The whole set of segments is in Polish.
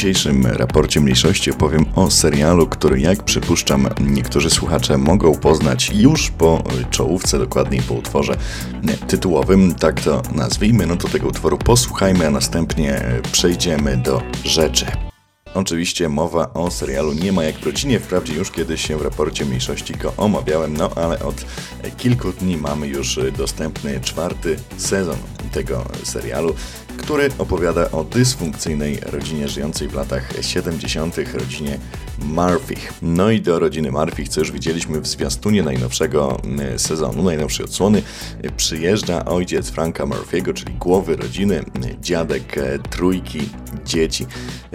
dzisiejszym raporcie mniejszości opowiem o serialu, który jak przypuszczam niektórzy słuchacze mogą poznać już po czołówce, dokładniej po utworze tytułowym, tak to nazwijmy. No to tego utworu posłuchajmy, a następnie przejdziemy do rzeczy. Oczywiście mowa o serialu Nie ma jak w rodzinie, wprawdzie już kiedyś się w raporcie mniejszości go omawiałem, no ale od kilku dni mamy już dostępny czwarty sezon tego serialu, który opowiada o dysfunkcyjnej rodzinie żyjącej w latach 70., rodzinie Murphych. No i do rodziny Murphych, co już widzieliśmy w zwiastunie najnowszego mm, sezonu, najnowszej odsłony, przyjeżdża ojciec Franka Murphy'ego, czyli głowy rodziny, dziadek e, trójki dzieci.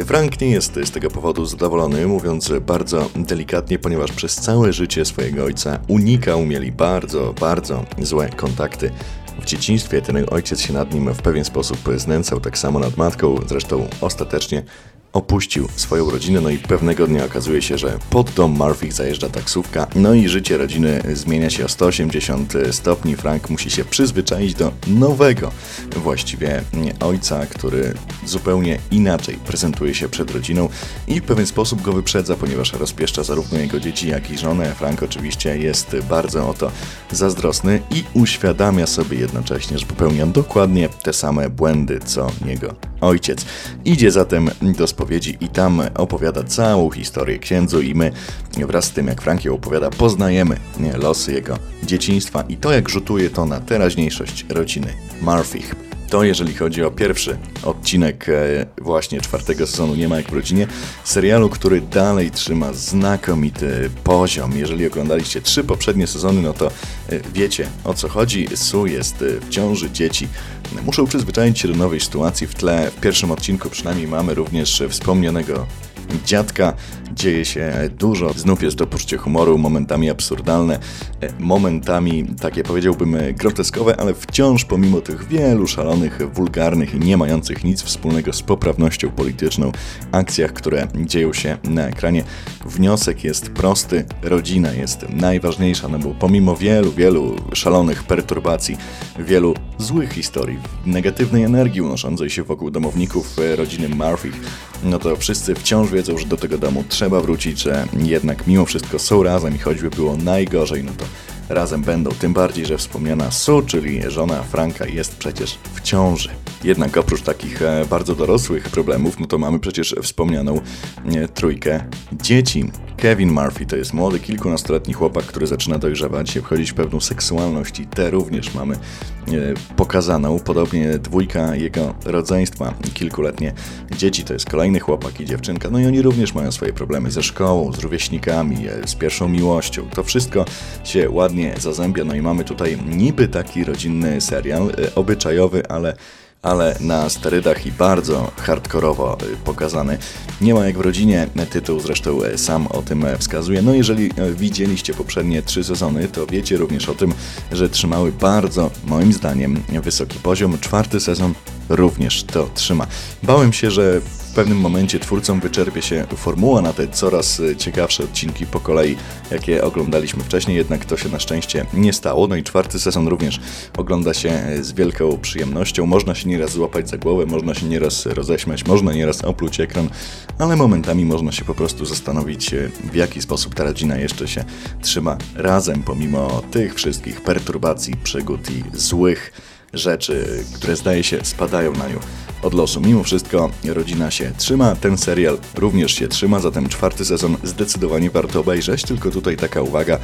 Frank nie jest z tego powodu zadowolony, mówiąc bardzo delikatnie, ponieważ przez całe życie swojego ojca unikał, mieli bardzo, bardzo złe kontakty w dzieciństwie ten ojciec się nad nim w pewien sposób znęcał, tak samo nad matką, zresztą ostatecznie opuścił swoją rodzinę, no i pewnego dnia okazuje się, że pod dom Murphy zajeżdża taksówka, no i życie rodziny zmienia się o 180 stopni. Frank musi się przyzwyczaić do nowego właściwie ojca, który zupełnie inaczej prezentuje się przed rodziną i w pewien sposób go wyprzedza, ponieważ rozpieszcza zarówno jego dzieci, jak i żonę. Frank oczywiście jest bardzo o to zazdrosny i uświadamia sobie jednocześnie, że popełnia dokładnie te same błędy co niego ojciec. Idzie zatem do spowiedzi i tam opowiada całą historię księdzu i my wraz z tym jak Frank ją opowiada poznajemy losy jego dzieciństwa i to jak rzutuje to na teraźniejszość rodziny Murphych. To jeżeli chodzi o pierwszy odcinek e, właśnie czwartego sezonu Nie ma jak w rodzinie, serialu, który dalej trzyma znakomity poziom. Jeżeli oglądaliście trzy poprzednie sezony, no to e, wiecie o co chodzi. Sue jest e, w ciąży dzieci. Muszą przyzwyczaić się do nowej sytuacji w tle. W pierwszym odcinku przynajmniej mamy również wspomnianego dziadka. Dzieje się dużo, znów jest to poczucie humoru, momentami absurdalne, e, momentami takie powiedziałbym groteskowe, ale wciąż pomimo tych wielu szalonych, wulgarnych i nie mających nic wspólnego z poprawnością polityczną akcjach, które dzieją się na ekranie, wniosek jest prosty, rodzina jest najważniejsza, no bo pomimo wielu, wielu szalonych perturbacji, wielu złych historii, negatywnej energii unoszącej się wokół domowników e, rodziny Murphy, no to wszyscy wciąż wiedzą, że do tego domu trzeba wrócić, że jednak mimo wszystko są razem i choćby było najgorzej, no to razem będą. Tym bardziej, że wspomniana Sue, czyli żona Franka, jest przecież w ciąży. Jednak oprócz takich e, bardzo dorosłych problemów, no to mamy przecież wspomnianą e, trójkę dzieci. Kevin Murphy to jest młody, kilkunastoletni chłopak, który zaczyna dojrzewać, wchodzić w pewną seksualność i te również mamy e, pokazaną. Podobnie dwójka jego rodzeństwa, kilkuletnie dzieci, to jest kolejny chłopak i dziewczynka, no i oni również mają swoje problemy ze szkołą, z rówieśnikami, z pierwszą miłością. To wszystko się ładnie zazębia, no i mamy tutaj niby taki rodzinny serial, obyczajowy, ale ale na sterydach i bardzo hardkorowo y, pokazany. Nie ma jak w rodzinie, tytuł zresztą e, sam o tym e, wskazuje. No jeżeli e, widzieliście poprzednie trzy sezony, to wiecie również o tym, że trzymały bardzo, moim zdaniem, wysoki poziom. Czwarty sezon również to trzyma. Bałem się, że pewnym momencie twórcom wyczerpie się formuła na te coraz e, ciekawsze odcinki po kolei, jakie oglądaliśmy wcześniej, jednak to się na szczęście nie stało. No i czwarty sezon również ogląda się e, z wielką przyjemnością. Można się nieraz złapać za głowę, można się nieraz roześmiać, można nieraz opluć ekran, ale momentami można się po prostu zastanowić, w jaki sposób ta rodzina jeszcze się trzyma razem, pomimo tych wszystkich perturbacji, przygód i złych rzeczy, które zdaje się spadają na nią od losu. Mimo wszystko rodzina się trzyma, ten serial również się trzyma, zatem czwarty sezon zdecydowanie warto obejrzeć, tylko tutaj taka uwaga,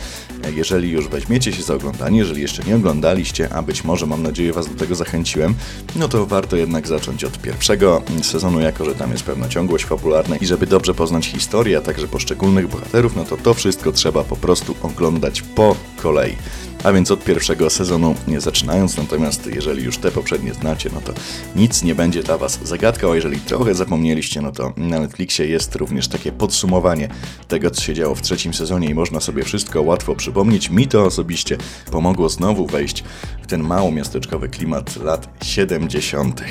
jeżeli już weźmiecie się za oglądanie, jeżeli jeszcze nie oglądaliście, a być może mam nadzieję Was do tego zachęciłem, no to warto jednak zacząć od pierwszego sezonu, jako że tam jest pewna ciągłość fabularna i żeby dobrze poznać historię, a także poszczególnych bohaterów, no to to wszystko trzeba po prostu oglądać po kolei a więc od pierwszego sezonu nie zaczynając, natomiast jeżeli już te poprzednie znacie, no to nic nie będzie dla Was zagadką, a jeżeli trochę zapomnieliście, no to na Netflixie jest również takie podsumowanie tego, co się działo w trzecim sezonie i można sobie wszystko łatwo przypomnieć. Mi to osobiście pomogło znowu wejść w ten mało miasteczkowy klimat lat 70.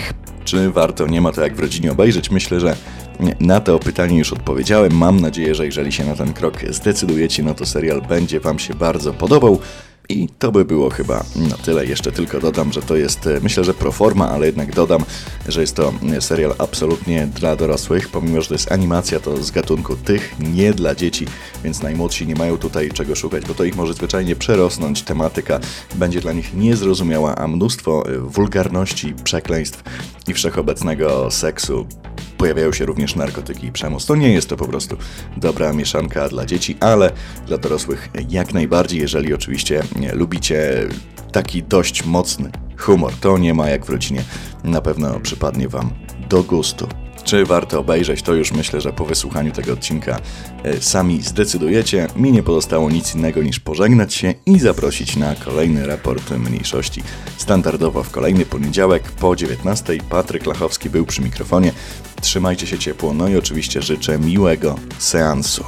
Czy warto, nie ma to jak w rodzinie obejrzeć? Myślę, że na to pytanie już odpowiedziałem. Mam nadzieję, że jeżeli się na ten krok zdecydujecie, no to serial będzie Wam się bardzo podobał. I to by było chyba na tyle. Jeszcze tylko dodam, że to jest, e, myślę, że proforma, ale jednak dodam, że jest to e, serial absolutnie dla dorosłych. Pomimo, że to jest animacja, to z gatunku tych, nie dla dzieci, więc najmłodsi nie mają tutaj czego szukać, bo to ich może zwyczajnie przerosnąć. Tematyka będzie dla nich niezrozumiała, a mnóstwo e, wulgarności, przekleństw i wszechobecnego seksu pojawiają się również narkotyki i przemoc. To nie jest to po prostu dobra mieszanka dla dzieci, ale dla dorosłych jak najbardziej, jeżeli oczywiście lubicie taki dość mocny humor. To nie ma jak w rodzinie. Na pewno przypadnie Wam do gustu. Czy warto obejrzeć, to już myślę, że po wysłuchaniu tego odcinka e, sami zdecydujecie. Mi nie pozostało nic innego niż pożegnać się i zaprosić na kolejny raport mniejszości. Standardowo w kolejny poniedziałek po 19. Patryk Lachowski był przy mikrofonie. Trzymajcie się ciepło, no i oczywiście życzę miłego seansu.